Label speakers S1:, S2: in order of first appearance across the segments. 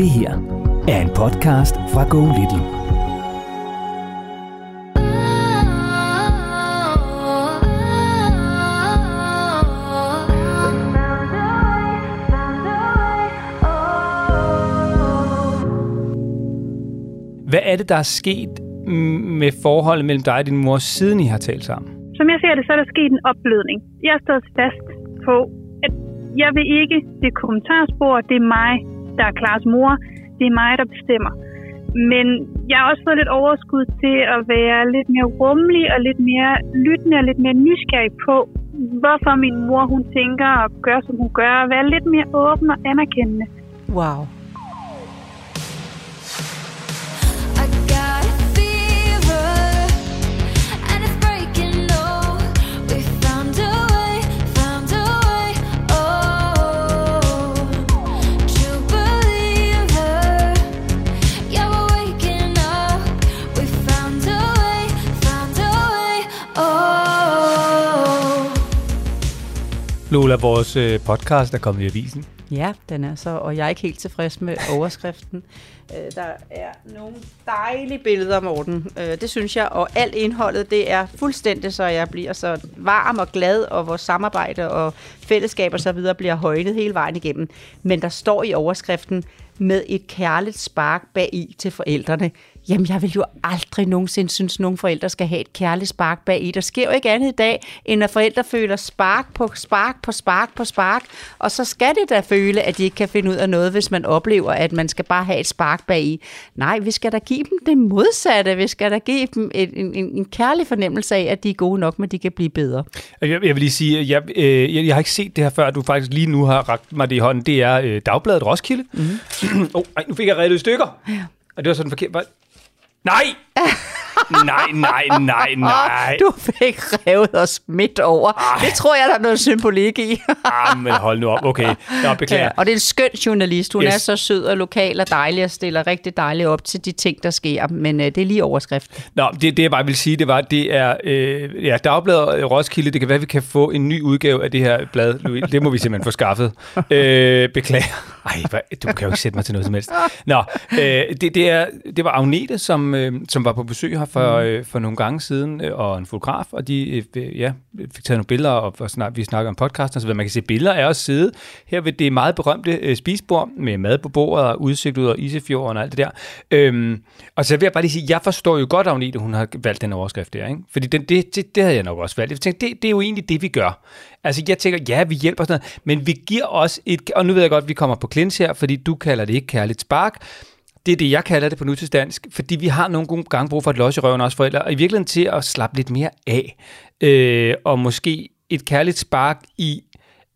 S1: Det her er en podcast fra Go Little.
S2: Hvad er det, der er sket med forholdet mellem dig og din mor, siden I har talt sammen?
S3: Som jeg ser det, så er der sket en opblødning. Jeg har stået fast på, at jeg vil ikke det kommentarspor. Det er mig, der er Klares mor. Det er mig, der bestemmer. Men jeg har også fået lidt overskud til at være lidt mere rummelig og lidt mere lyttende og lidt mere nysgerrig på, hvorfor min mor hun tænker og gør, som hun gør. Og være lidt mere åben og anerkendende.
S4: Wow.
S2: Lola, vores øh, podcast er kommet i avisen.
S4: Ja, den er så, og jeg er ikke helt tilfreds med overskriften. Øh, der er nogle dejlige billeder, Morten. Øh, det synes jeg, og alt indholdet, det er fuldstændig, så jeg bliver så varm og glad, og vores samarbejde og fællesskab og så videre bliver højnet hele vejen igennem. Men der står i overskriften, med et kærligt spark bag i til forældrene. Jamen, jeg vil jo aldrig nogensinde synes, at nogle forældre skal have et kærligt spark bag i. Der sker jo ikke andet i dag, end at forældre føler spark på spark på spark på spark. Og så skal det da føle, at de ikke kan finde ud af noget, hvis man oplever, at man skal bare have et spark bag i. Nej, vi skal da give dem det modsatte. Vi skal da give dem en, en, en kærlig fornemmelse af, at de er gode nok, men de kan blive bedre.
S2: Jeg, jeg vil lige sige, at jeg, øh, jeg, jeg har ikke set det her før, du faktisk lige nu har rakt mig det i hånden. Det er øh, Dagbladet Roskilde. Mm-hmm. oh, ej, nu fik jeg reddet i stykker. Ja. Og det var sådan forkert. Nej! nej, nej, nej, nej.
S4: Du fik revet os midt over. Ej. Det tror jeg, der er noget symbolik i.
S2: ah, men hold nu op. Okay, jeg beklager.
S4: Ja, og det er en skøn journalist. Hun
S2: Yes.
S4: er så sød og lokal og dejlig og stiller rigtig dejligt op til de ting, der sker. Men øh, det er lige overskrift.
S2: Nå, det, det jeg bare vil sige, det var, det er øh, ja, Dagbladet Roskilde. Det kan være, at vi kan få en ny udgave af det her blad. Louis. Det må vi simpelthen få skaffet. Øh, beklager. Ej, hvad, du kan jo ikke sætte mig til noget som helst. Nå, øh, det, det, er, det var Agnete, som, øh, som var på besøg her for, øh, for nogle gange siden, øh, og en fotograf, og de øh, ja, fik taget nogle billeder, og, og snak, vi snakker om podcasten, så man kan se billeder af os sidde her ved det meget berømte øh, spisebord med mad på bordet og udsigt ud over Isefjorden og alt det der. Øhm, og så vil jeg bare lige sige, jeg forstår jo godt, Agnete, hun har valgt den overskrift der, ikke? Fordi den, det, det, det havde jeg nok også valgt. Jeg tænkte, det, det er jo egentlig det, vi gør. Altså, jeg tænker, ja, vi hjælper sådan noget, men vi giver også et, og nu ved jeg godt, at vi kommer på klins her, fordi du kalder det ikke kærligt spark, det er det, jeg kalder det på nutidsdansk, fordi vi har nogle gange brug for et los i røven, også forældre, og i virkeligheden til at slappe lidt mere af, øh, og måske et kærligt spark i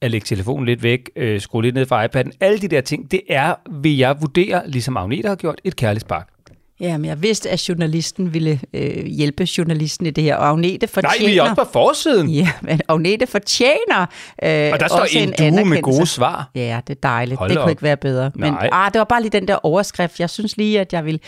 S2: at lægge telefonen lidt væk, øh, skrue lidt ned fra iPad'en, alle de der ting, det er, vil jeg vurdere, ligesom Agnete har gjort, et kærligt spark.
S4: Ja, men jeg vidste, at journalisten ville øh, hjælpe journalisten i det her. Og Agnete
S2: Nej,
S4: fortjener...
S2: vi er også på forsiden.
S4: Ja, men Agnete fortjener øh,
S2: Og der står
S4: også
S2: en due med gode svar.
S4: Ja, det er dejligt.
S2: Hold
S4: det
S2: da
S4: kunne
S2: op.
S4: ikke være bedre. Men
S2: Nej.
S4: ah, det var bare lige den der overskrift. Jeg synes lige, at jeg vil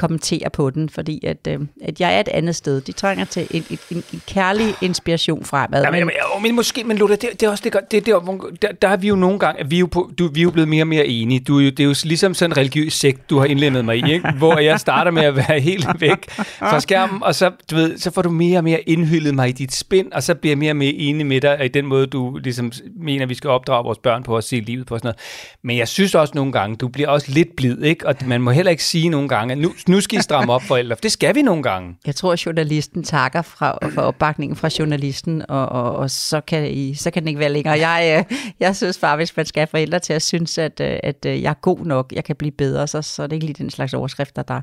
S4: kommentere på den, fordi at, øh, at jeg er et andet sted. De trænger til en, en, en, kærlig inspiration fremad.
S2: Ja, men, men, men måske, men Lola, det, det er også det, det, det, der, der er vi jo nogle gange, at vi er jo, på, du, vi er jo blevet mere og mere enige. Du, er jo- det er jo ligesom sådan en religiøs sekt, du har indlemmet mig i, ikke? hvor jeg starter med at være helt væk fra skærmen, og så, du ved, så får du mere og mere indhyldet mig i dit spind, og så bliver jeg mere og mere enig med dig i den måde, du ligesom mener, vi skal opdrage vores børn på og se livet på og sådan noget. Men jeg synes også nogle gange, du bliver også lidt blid, ikke? og man må heller ikke sige nogle gange, at nu, nu skal I stramme op, forældre. For det skal vi nogle gange.
S4: Jeg tror, at journalisten takker fra, for opbakningen fra journalisten, og, og, og så, kan I, så kan den ikke være længere. Jeg, øh, jeg synes bare, hvis man skal have forældre til at synes, at, øh, at øh, jeg er god nok, jeg kan blive bedre, så, så er det ikke lige den slags overskrifter, der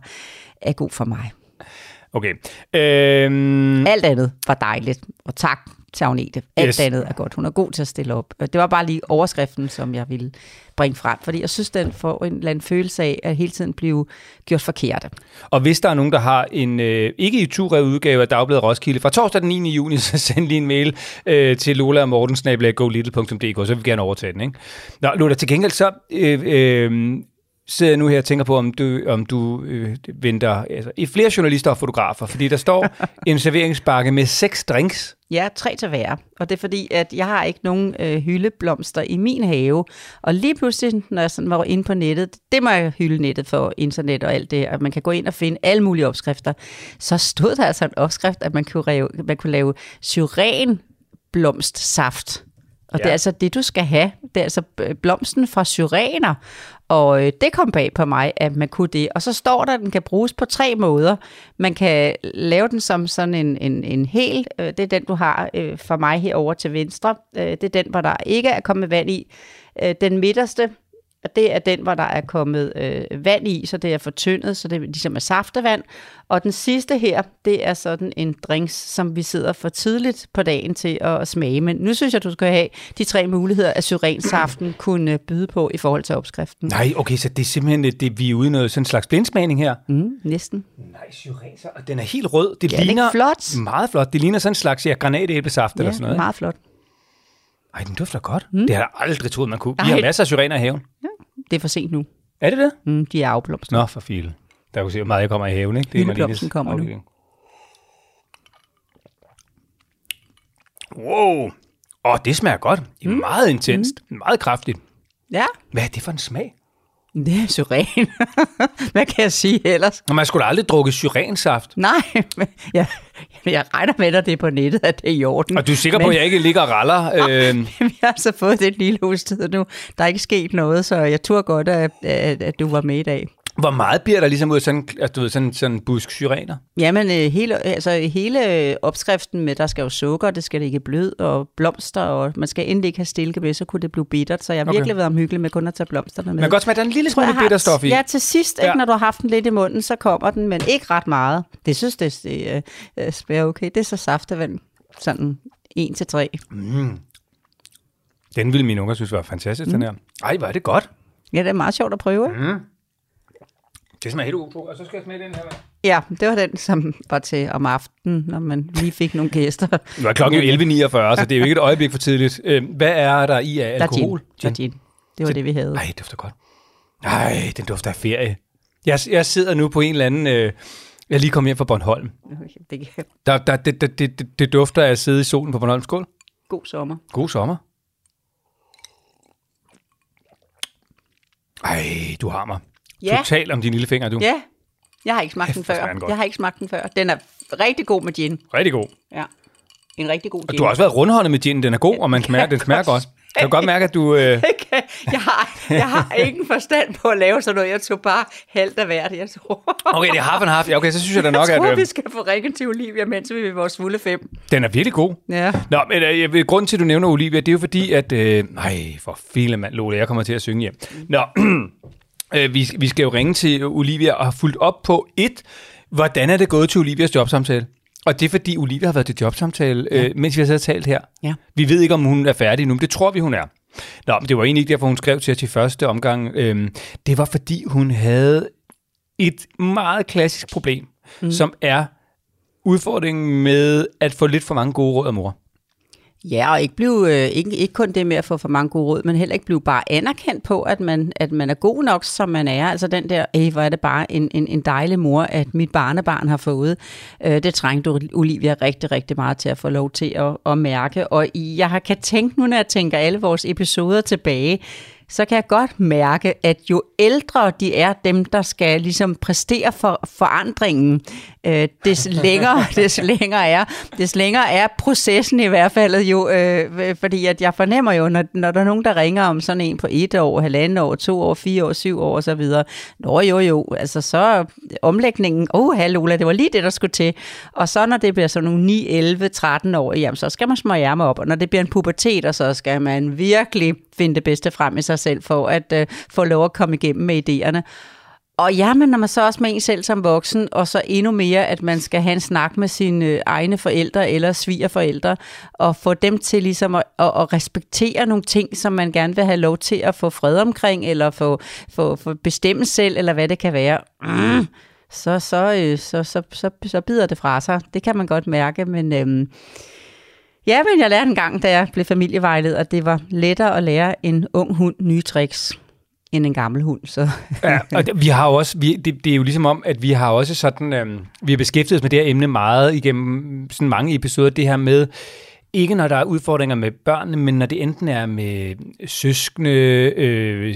S4: er god for mig.
S2: Okay. Øhm,
S4: Alt andet var dejligt, og tak til Agnete. Alt
S2: Yes.
S4: andet er godt. Hun er god til at stille op. Det var bare lige overskriften, som jeg ville bringe frem, fordi jeg synes, den får en eller anden følelse af at hele tiden blive gjort forkert.
S2: Og hvis der er nogen, der har en øh, ikke i tur udgave af Dagbladet Roskilde fra torsdag den 9. juni, så send lige en mail øh, til Lola og Morten, så vil vi gerne overtage den. Ikke? Nå, Lola, til gengæld så øh, øh, sidder jeg nu her og tænker på, om du, om du øh, venter altså, i flere journalister og fotografer, fordi der står en serveringsbakke med seks drinks.
S4: Ja, tre til hver. Og det er fordi, at jeg har ikke nogen øh, hyldeblomster i min have. Og lige pludselig, når jeg sådan var inde på nettet, det må jeg hylde nettet for internet og alt det, at man kan gå ind og finde alle mulige opskrifter, så stod der altså en opskrift, at man kunne lave, man kunne lave syren blomstsaft. Og ja. det er altså det, du skal have. Det er altså øh, blomsten fra syrener. Og øh, det kom bag på mig, at man kunne det. Og så står der, at den kan bruges på tre måder. Man kan lave den som sådan en, en, en hel. Øh, det er den, du har øh, for mig herover til venstre. Øh, det er den, hvor der ikke er kommet vand i. Øh, den midterste, og det er den, hvor der er kommet øh, vand i, så det er fortyndet, så det ligesom er saftevand. Og den sidste her, det er sådan en drinks, som vi sidder for tidligt på dagen til at smage. Men nu synes jeg, du skal have de tre muligheder, at syrensaften kunne byde på i forhold til opskriften.
S2: Nej, okay, så det er simpelthen, det, det, vi er ude i noget sådan en slags blindsmagning her.
S4: Mm, næsten.
S2: Nej, syrenser, og den er helt rød. Det
S4: Ja, det er
S2: ligner
S4: flot.
S2: meget flot. Det ligner sådan en slags ja, granatæblesaft eller sådan
S4: Ja,
S2: noget.
S4: meget flot.
S2: Ej, den dufter godt. Mm. Det har jeg aldrig troet, man kunne. Vi har masser af syrener i haven.
S4: Det er for sent nu.
S2: Er det det?
S4: Mm, de er afblomstret.
S2: Nå, for filen. Der kunne se, hvor meget jeg kommer i haven, ikke? Det er Marlines
S4: kommer nu.
S2: afdeling. Wow. Åh, det smager godt. Det er mm. meget intenst. Mm. Meget kraftigt.
S4: Ja,
S2: Hvad er det for en smag?
S4: det er syren. Hvad kan jeg sige ellers?
S2: Nå, man skulle da aldrig drukke syrensaft.
S4: Nej, men jeg, jeg regner med, at det er på nettet, at det er i orden.
S2: Og du er sikker på,
S4: Men-
S2: at jeg ikke ligger og raller? Øh,
S4: Vi har altså fået det et lille hus tid nu. Der er ikke sket noget, så jeg tror godt, at, at, at du var med i dag.
S2: Hvor meget bliver der ligesom ud af sådan, altså, du ved, sådan, sådan busk syrener?
S4: Jamen, øh, hele, altså, hele øh, opskriften med, der skal jo sukker, det skal ikke blød, og blomster, og man skal endelig ikke have stilke med, så kunne det blive bittert. Så jeg har
S2: Okay.
S4: virkelig været omhyggelig med kun at tage blomsterne med.
S2: Man kan godt smage, der er en lille smule bitterstof i.
S4: Ja, til sidst, ikke,
S2: Ja.
S4: når du har haft den lidt i munden, så kommer den, men ikke ret meget. Det synes det, det øh, øh, smager okay. Det er så saftevand, sådan 1 til 3.
S2: Den ville mine unger synes var fantastisk, mm. den her. Ej, hvor er det godt.
S4: Ja, det er meget sjovt at prøve. Ikke?
S2: Det smager helt utro. Og så skal jeg smage den her.
S4: Ja, det var den, som var til om aftenen, når man lige fik nogle gæster.
S2: Nu er klokken jo 11.49, så det er jo ikke et øjeblik for tidligt. Øh, Hvad er der i af
S4: Der
S2: alkohol?
S4: gin. Der er gin. Det var det, vi havde.
S2: Nej, det dufter godt. Nej, den dufter af ferie. Jeg, jeg sidder nu på en eller anden... Øh, jeg er lige kommet hjem fra Bornholm.
S4: Det er
S2: Der, der, det, det, det, det- det dufter af at sidde i solen på Bornholm. Skål.
S4: god sommer.
S2: God sommer. Ej, du har mig.
S4: Ja.
S2: Total om dine lille fingre, du.
S4: Ja, jeg har ikke smagt den
S2: hvor smager
S4: før.
S2: den.
S4: Jeg har ikke smagt den før. Den er rigtig god med gin.
S2: Rigtig god.
S4: Ja. En rigtig god
S2: Og
S4: gin.
S2: du har også været rundhåndet med gin. Den er god, og man smager, den smager godt. Jeg kan godt mærke, at du... Øh.
S4: Jeg har, jeg har ingen forstand på at lave sådan noget. Jeg tog bare halvt af hvert. Jeg tror,
S2: okay, det er half and half. Ja, okay, så synes jeg da nok,
S4: jeg tror
S2: at øh,
S4: vi skal få ringet til Olivia, mens vi er vores fulde fem.
S2: den er virkelig god.
S4: Ja.
S2: Nå, men øh, grunden til, at du nævner Olivia, det er jo fordi, at... Øh, nej, for file mand, Lola, jeg kommer til at synge hjem. Nå, øh, vi, vi skal jo ringe til Olivia og have fulgt op på et. Hvordan er det gået til Olivias jobsamtale? Og det er fordi, Olivia har været til jobsamtale, øh, mens vi har siddet og talt her.
S4: Ja.
S2: Vi ved ikke, om hun er færdig nu, men det tror vi, hun er. Nå, men det var egentlig ikke derfor, hun skrev til os i første omgang. Øhm, det var fordi, hun havde et meget klassisk problem, mm. som er udfordringen med at få lidt for mange gode råd af mor.
S4: Ja, og ikke, blive, øh, ikke, ikke kun det med at få for mange gode råd, men heller ikke blive bare anerkendt på, at man, at man er god nok, som man er. Altså den der, Ej, hvor er det bare en, en, en dejlig mor, at mit barnebarn har fået. Øh, det trængte Olivia rigtig, rigtig meget til at få lov til at, at mærke. Og jeg har- kan tænke nu, når jeg tænker alle vores episoder tilbage, så kan jeg godt mærke, at jo ældre de er, dem der skal ligesom præstere for forandringen, øh, des længere, des længere er, des længere er processen i hvert fald jo, øh, fordi at jeg fornemmer jo, når, når der er nogen, der ringer om sådan en på et år, halvanden år, to år, fire år, syv år og så videre, nå jo jo, altså så omlægningen, åh oh, Lola, det var lige det, der skulle til, og så når det bliver sådan nogle 9, 11, 13 år, jamen så skal man smøre ærmer op, og når det bliver en pubertet, og så skal man virkelig finde det bedste frem i sig selv, for at øh, få lov at komme igennem med idéerne. Og ja, men når man så også med en selv som voksen, og så endnu mere, at man skal have en snak med sine øh, egne forældre eller svigerforældre, og få dem til ligesom at, at, at respektere nogle ting, som man gerne vil have lov til at få fred omkring, eller få, få, få bestemme selv, eller hvad det kan være. Mm. Så, så, øh, så, så, så, så bider det fra sig. Det kan man godt mærke, men... Øhm, Ja, men jeg lærte en gang, da jeg blev familievejleder, at det var lettere at lære en ung hund nye tricks, end en gammel hund. Så.
S2: Ja, og det, vi har også, vi, det, det er jo ligesom om, at vi har også sådan, øhm, vi har beskæftiget os med det her emne meget igennem sådan mange episoder, det her med, ikke når der er udfordringer med børnene, men når det enten er med søskende, øh,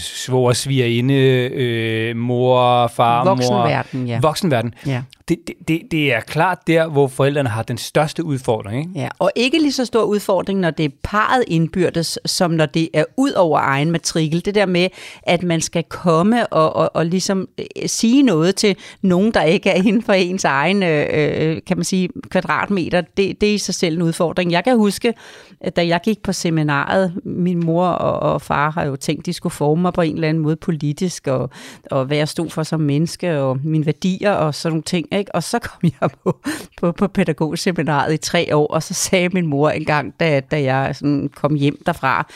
S2: svoger, svigerinde, øh, mor, far,
S4: Voksenverden,
S2: mor.
S4: ja.
S2: Voksenverden.
S4: Ja.
S2: Det, det, det, det er klart der, hvor forældrene har den største udfordring. Ikke?
S4: Ja, og ikke lige så stor udfordring, når det er parret indbyrdes, som når det er ud over egen matrikel. Det der med, at man skal komme og, og, og ligesom øh, sige noget til nogen, der ikke er inden for ens egen, øh, øh, kan man sige, kvadratmeter, det, det er i sig selv en udfordring. Jeg kan huske, at da jeg gik på seminaret, min mor og, og far har jo tænkt, de skulle forme mig på en eller anden måde politisk, og, og hvad jeg stod for som menneske, og mine værdier og sådan nogle ting. Ikke? Og så kom jeg på, på, på pædagogseminaret i tre år, og så sagde min mor engang, da, da jeg sådan kom hjem derfra,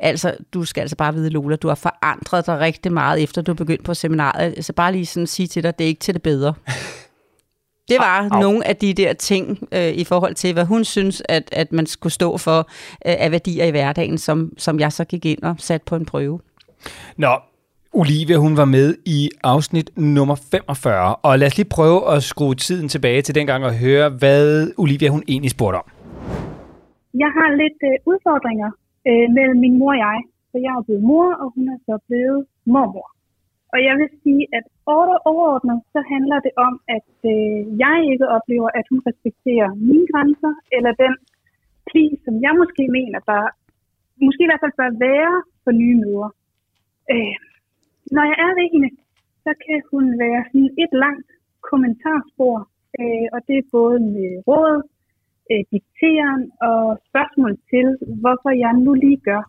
S4: altså, du skal altså bare vide, Lola, du har forandret dig rigtig meget, efter du begyndte på seminaret. Altså bare lige sådan sige til dig, det er ikke til det bedre. Det var
S2: Au, au.
S4: nogle af de der ting øh, i forhold til, hvad hun synes, at, at man skulle stå for øh, af værdier i hverdagen, som, som jeg så gik ind og satte på en prøve.
S2: Nå, Olivia, hun var med i afsnit nummer 45, og lad os lige prøve at skrue tiden tilbage til dengang og høre, hvad Olivia hun egentlig spurgte om.
S3: Jeg har lidt øh, udfordringer øh, mellem min mor og jeg. Så jeg er blevet mor, og hun er så blevet mormor. Og jeg vil sige, at overordnet, så handler det om, at øh, jeg ikke oplever, at hun respekterer mine grænser, eller den pli, som jeg måske mener, der måske i hvert fald bør være for nye møder. Øh, når jeg er ved hende, så kan hun være sådan et langt kommentarspor, øh, og det er både med råd, øh, dikteren og spørgsmål til, hvorfor jeg nu lige gør,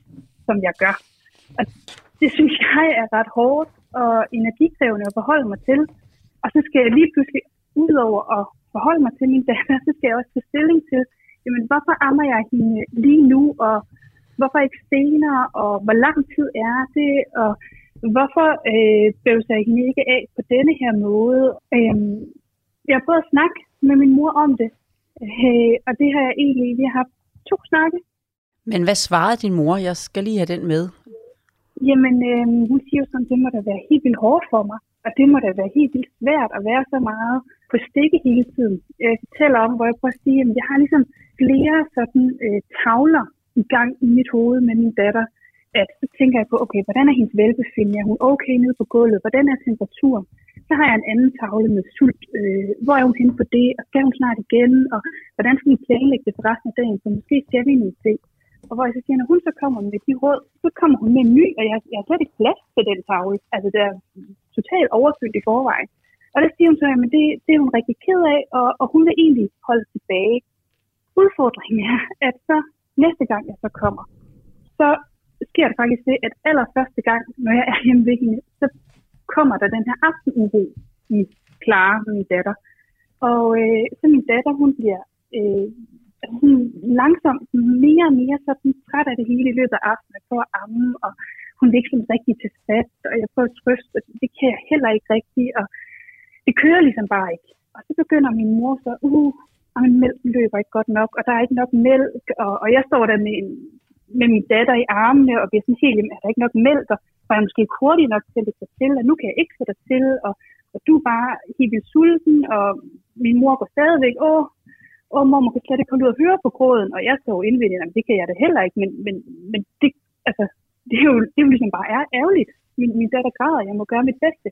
S3: som jeg gør. Og det synes jeg er ret hårdt og energikrævende at forholde mig til. Og så skal jeg lige pludselig, udover at forholde mig til min datter, så skal jeg også tage stilling til, jamen, hvorfor ammer jeg hende lige nu, og hvorfor ikke senere, og hvor lang tid er det, og hvorfor øh, bøvser jeg hende ikke af på denne her måde. Øh, jeg har prøvet at snakke med min mor om det, øh, og det har jeg egentlig, vi har haft to snakke.
S4: Men hvad svarede din mor? Jeg skal lige have den med.
S3: Jamen, øh, hun siger jo sådan, det må da være helt vildt hårdt for mig, og det må da være helt vildt svært at være så meget på stikke hele tiden. Øh, jeg fortæller om, hvor jeg prøver at sige, at jeg har ligesom flere sådan øh, tavler i gang i mit hoved med min datter, at så tænker jeg på, okay, hvordan er hendes velbefindende? Er hun okay nede på gulvet? Hvordan er temperaturen? Så har jeg en anden tavle med sult. Øh, hvor er hun henne på det? Og skal hun snart igen? Og hvordan skal vi planlægge det for resten af dagen? Så måske skal vi noget ting. Og hvor jeg så siger, når hun så kommer med de råd, så kommer hun med en ny, og jeg, jeg har slet ikke plads til den tavle. Altså, det er totalt overfyldt i forvejen. Og der siger hun så, at det, det er hun rigtig ked af, og, og hun vil egentlig holde tilbage. Udfordringen er, at så næste gang jeg så kommer, så sker der faktisk det, at allerførste gang, når jeg er hjemme ved hende, så kommer der den her aftenuro i Clara, min datter. Og øh, så min datter, hun bliver øh, sådan langsomt mere og mere sådan træt af det hele i løbet af aftenen på at amme, og hun er ikke sådan rigtig til fat, og jeg prøver at trøste, og det kan jeg heller ikke rigtigt, og det kører ligesom bare ikke. Og så begynder min mor så, uh, og min mælk løber ikke godt nok, og der er ikke nok mælk, og, og jeg står der med, en, med min datter i armene, og bliver sådan helt, er der ikke nok mælk, og var jeg måske ikke hurtig nok til at til, og nu kan jeg ikke få dig til, og, og du er bare helt vildt sulten, og min mor går stadigvæk, åh, åh mor, man kan slet ikke holde ud og høre på gråden, og jeg står indvendigt, at det kan jeg da heller ikke, men, men, men det, altså, det er jo, det er jo ligesom bare ærgerligt. Min, min datter græder, jeg må gøre mit bedste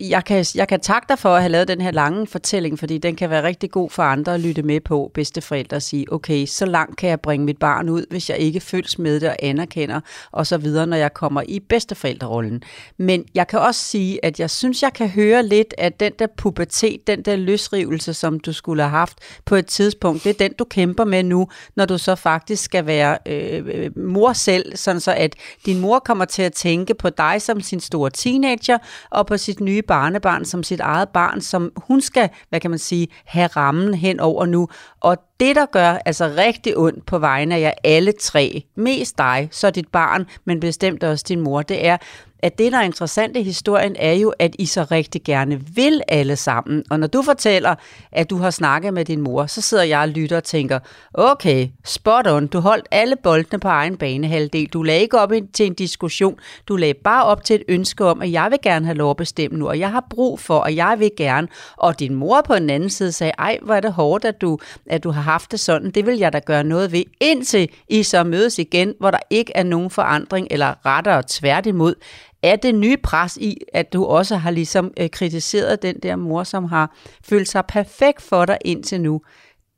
S4: jeg kan, jeg kan takke dig for at have lavet den her lange fortælling, fordi den kan være rigtig god for andre at lytte med på, bedsteforældre og sige, okay, så langt kan jeg bringe mit barn ud, hvis jeg ikke føles med det og anerkender, og så videre, når jeg kommer i bedsteforældrerollen. Men jeg kan også sige, at jeg synes, jeg kan høre lidt, at den der pubertet, den der løsrivelse, som du skulle have haft på et tidspunkt, det er den, du kæmper med nu, når du så faktisk skal være øh, mor selv, sådan så at din mor kommer til at tænke på dig som sin store teenager, og på sit nye barnebarn som sit eget barn, som hun skal, hvad kan man sige, have rammen hen over nu. Og det, der gør altså rigtig ondt på vegne af jer alle tre, mest dig, så dit barn, men bestemt også din mor, det er, at det, der er interessant i historien, er jo, at I så rigtig gerne vil alle sammen. Og når du fortæller, at du har snakket med din mor, så sidder jeg og lytter og tænker, okay, spot on, du holdt alle boldene på egen banehalvdel. Du lagde ikke op til en diskussion, du lagde bare op til et ønske om, at jeg vil gerne have lov at bestemme nu, og jeg har brug for, og jeg vil gerne. Og din mor på den anden side sagde, ej, hvor er det hårdt, at du, at du har haft det sådan. Det vil jeg da gøre noget ved, indtil I så mødes igen, hvor der ikke er nogen forandring, eller rettere tværtimod, er det nye pres i, at du også har ligesom øh, kritiseret den der mor, som har følt sig perfekt for dig indtil nu.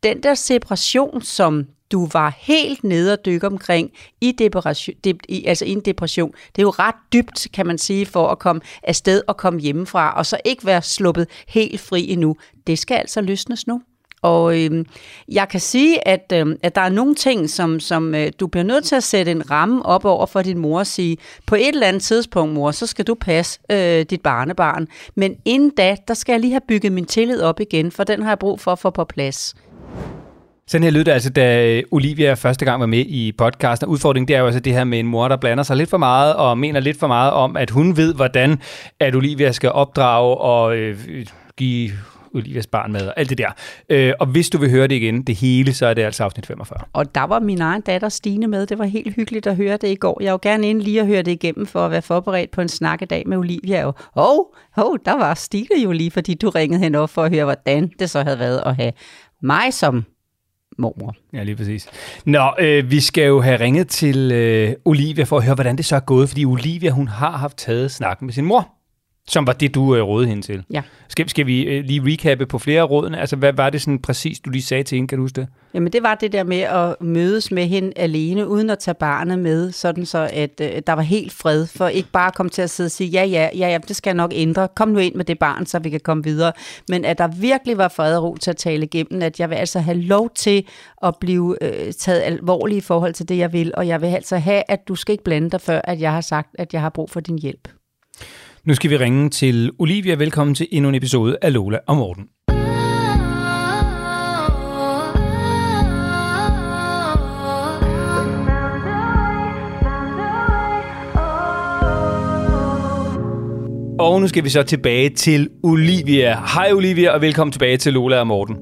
S4: Den der separation, som du var helt nede og dykke omkring i, depression, de, i, altså i en depression, det er jo ret dybt, kan man sige, for at komme afsted og komme hjemmefra, og så ikke være sluppet helt fri endnu. Det skal altså løsnes nu. Og øh, jeg kan sige, at, øh, at der er nogle ting, som, som øh, du bliver nødt til at sætte en ramme op over for din mor og sige, på et eller andet tidspunkt, mor, så skal du passe øh, dit barnebarn. Men inden da, der skal jeg lige have bygget min tillid op igen, for den har jeg brug for at få på plads.
S2: Sådan her lød det altså, da øh, Olivia første gang var med i podcasten. Udfordringen det er jo altså det her med en mor, der blander sig lidt for meget og mener lidt for meget om, at hun ved, hvordan at Olivia skal opdrage og øh, give Olivias barn med og alt det der. Øh, og hvis du vil høre det igen, det hele, så er det altså afsnit 45.
S4: Og der var min egen datter Stine med. Det var helt hyggeligt at høre det i går. Jeg var gerne inde lige at høre det igennem for at være forberedt på en snakkedag med Olivia. Og hov, hov, der var Stine jo lige, fordi du ringede hende op for at høre, hvordan det så havde været at have mig som mormor.
S2: Ja, lige præcis. Nå, øh, vi skal jo have ringet til øh, Olivia for at høre, hvordan det så er gået, fordi Olivia, hun har haft taget snakken med sin mor, som var det, du øh, rådede hende til.
S4: Ja.
S2: Skal, skal vi øh, lige recappe på flere af rådene? Altså, hvad var det sådan præcis, du lige sagde til hende? Kan du huske det?
S4: Jamen det var det der med at mødes med hende alene, uden at tage barnet med, sådan så at øh, der var helt fred, for ikke bare at komme til at sidde og sige, ja, ja, ja, ja, det skal jeg nok ændre, kom nu ind med det barn, så vi kan komme videre. Men at der virkelig var fred og ro til at tale igennem, at jeg vil altså have lov til at blive øh, taget alvorligt i forhold til det, jeg vil, og jeg vil altså have, at du skal ikke blande dig før, at jeg har sagt, at jeg har brug for din hjælp.
S2: Nu skal vi ringe til Olivia. Velkommen til endnu en episode af Lola og Morten. Og nu skal vi så tilbage til Olivia. Hej Olivia, og velkommen tilbage til Lola og Morten.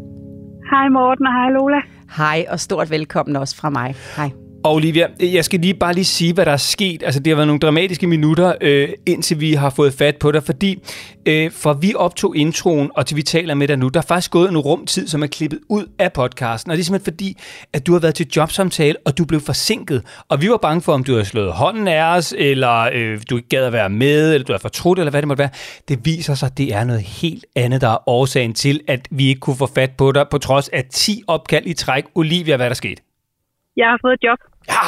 S3: Hej Morten og hej Lola.
S4: Hej, og stort velkommen også fra mig. Hej.
S2: Og Olivia, jeg skal lige bare lige sige, hvad der er sket. Altså, det har været nogle dramatiske minutter, øh, indtil vi har fået fat på dig, fordi øh, fra vi optog introen, og til vi taler med dig nu, der er faktisk gået en rumtid, som er klippet ud af podcasten. Og det er simpelthen fordi, at du har været til jobsamtale, og du blev forsinket. Og vi var bange for, om du havde slået hånden af os, eller øh, du ikke gad at være med, eller du er fortrudt, eller hvad det måtte være. Det viser sig, at det er noget helt andet, der er årsagen til, at vi ikke kunne få fat på dig, på trods af 10 opkald i træk. Olivia, hvad er der sket?
S3: Jeg har fået et job.
S2: Ja,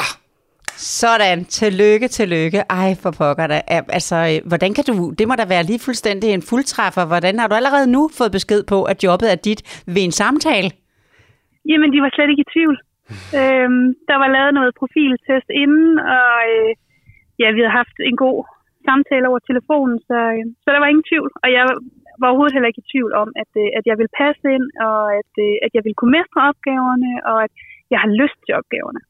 S4: Sådan, tillykke, tillykke. Ej, for pokker da. Al- Altså, øh, hvordan kan du, det må da være lige fuldstændig en fuldtræffer. Hvordan har du allerede nu fået besked på, at jobbet er dit ved en samtale?
S3: Jamen, de var slet ikke i tvivl. øhm, der var lavet noget profiltest inden, og øh, ja, vi havde haft en god samtale over telefonen, så, øh, så der var ingen tvivl. Og jeg var overhovedet heller ikke i tvivl om, at, øh, at jeg ville passe ind, og at, øh, at jeg ville kunne mestre opgaverne, og at jeg har lyst til opgaverne.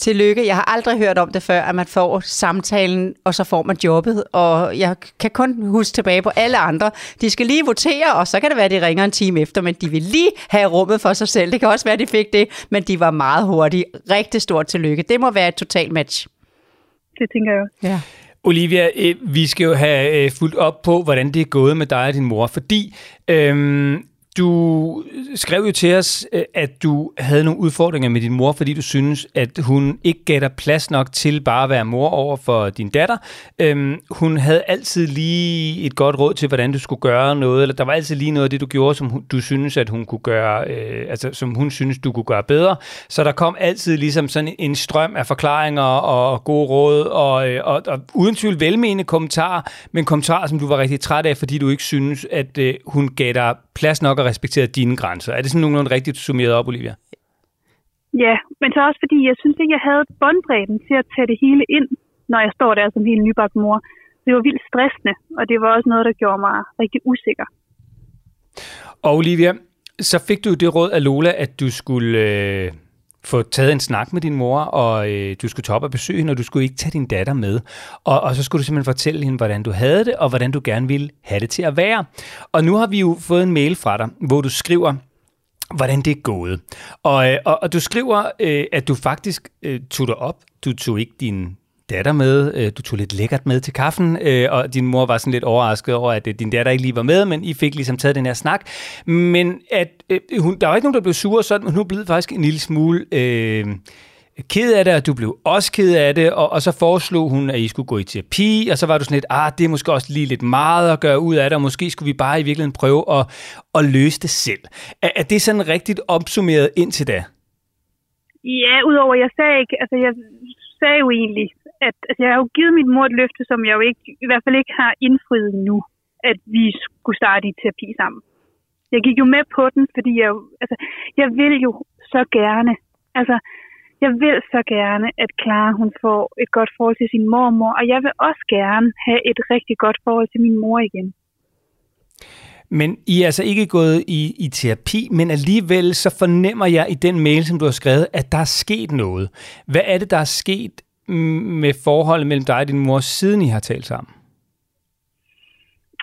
S4: Tillykke. Jeg har aldrig hørt om det før, at man får samtalen, og så får man jobbet. Og jeg kan kun huske tilbage på alle andre. De skal lige votere, og så kan det være, at de ringer en time efter, men de vil lige have rummet for sig selv. Det kan også være, at de fik det, men de var meget hurtige. Rigtig stort tillykke. Det må være et total match.
S3: Det tænker jeg også.
S4: Ja.
S2: Olivia, øh, vi skal jo have øh, fulgt op på, hvordan det er gået med dig og din mor, fordi øhm, du skrev jo til os, øh, at du havde nogle udfordringer med din mor, fordi du synes, at hun ikke gav dig plads nok til bare at være mor over for din datter. Øhm, hun havde altid lige et godt råd til, hvordan du skulle gøre noget, eller der var altid lige noget af det, du gjorde, som du synes, at hun kunne gøre, øh, altså som hun synes, du kunne gøre bedre. Så der kom altid ligesom sådan en strøm af forklaringer og gode råd, og, øh, og, og uden tvivl velmenende kommentarer, men kommentarer, som du var rigtig træt af, fordi du ikke synes, at øh, hun gav dig plads nok og respekterede dine grænser. Er det sådan nogenlunde rigtigt summeret op, Olivia?
S3: Ja, men så også fordi, jeg synes ikke, jeg havde båndbredden til at tage det hele ind, når jeg står der som helt nybagt mor. Det var vildt stressende, og det var også noget, der gjorde mig rigtig usikker.
S2: Og Olivia, så fik du det råd af Lola, at du skulle øh, få taget en snak med din mor, og øh, du skulle tage op og besøge hende, og du skulle ikke tage din datter med. Og, og så skulle du simpelthen fortælle hende, hvordan du havde det, og hvordan du gerne ville have det til at være. Og nu har vi jo fået en mail fra dig, hvor du skriver, hvordan det er gået. Og, øh, og, og du skriver, øh, at du faktisk øh, tog dig op. Du tog ikke din datter med. Øh, du tog lidt lækkert med til kaffen, øh, og din mor var sådan lidt overrasket over, at øh, din datter ikke lige var med, men I fik ligesom taget den her snak. Men at, øh, hun, der var ikke nogen, der blev sur sådan, hun blev faktisk en lille smule... Øh, ked af det, og du blev også ked af det, og, og så foreslog hun, at I skulle gå i terapi, og så var du sådan lidt, ah, det er måske også lige lidt meget at gøre ud af det, og måske skulle vi bare i virkeligheden prøve at, at løse det selv. Er, er det sådan rigtigt opsummeret indtil da?
S3: Ja, udover jeg sagde ikke, altså jeg sagde jo egentlig, at altså, jeg har jo givet min mor et løfte, som jeg jo ikke, i hvert fald ikke har indfriet nu, at vi skulle starte i terapi sammen. Jeg gik jo med på den, fordi jeg, jo- altså, jeg vil jo så gerne, altså, jeg vil så gerne, at Clara hun får et godt forhold til sin mormor, og jeg vil også gerne have et rigtig godt forhold til min mor igen.
S2: Men I er altså ikke gået i, i terapi, men alligevel så fornemmer jeg i den mail, som du har skrevet, at der er sket noget. Hvad er det, der er sket med forholdet mellem dig og din mor, siden I har talt sammen?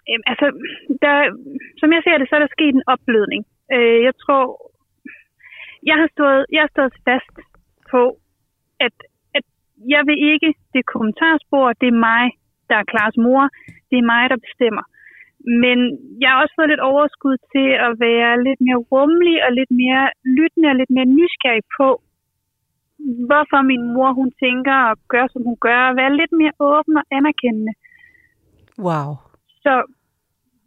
S3: Jamen, altså, der, som jeg ser det, så er der sket en opblødning. Øh, jeg tror, jeg har stået, jeg har stået fast på, at, at jeg vil ikke det kommentarspor, det er mig, der er Klares mor, det er mig, der bestemmer. Men jeg har også fået lidt overskud til at være lidt mere rummelig og lidt mere lyttende og lidt mere nysgerrig på, hvorfor min mor hun tænker og gør, som hun gør, og være lidt mere åben og anerkendende.
S4: Wow.
S3: Så,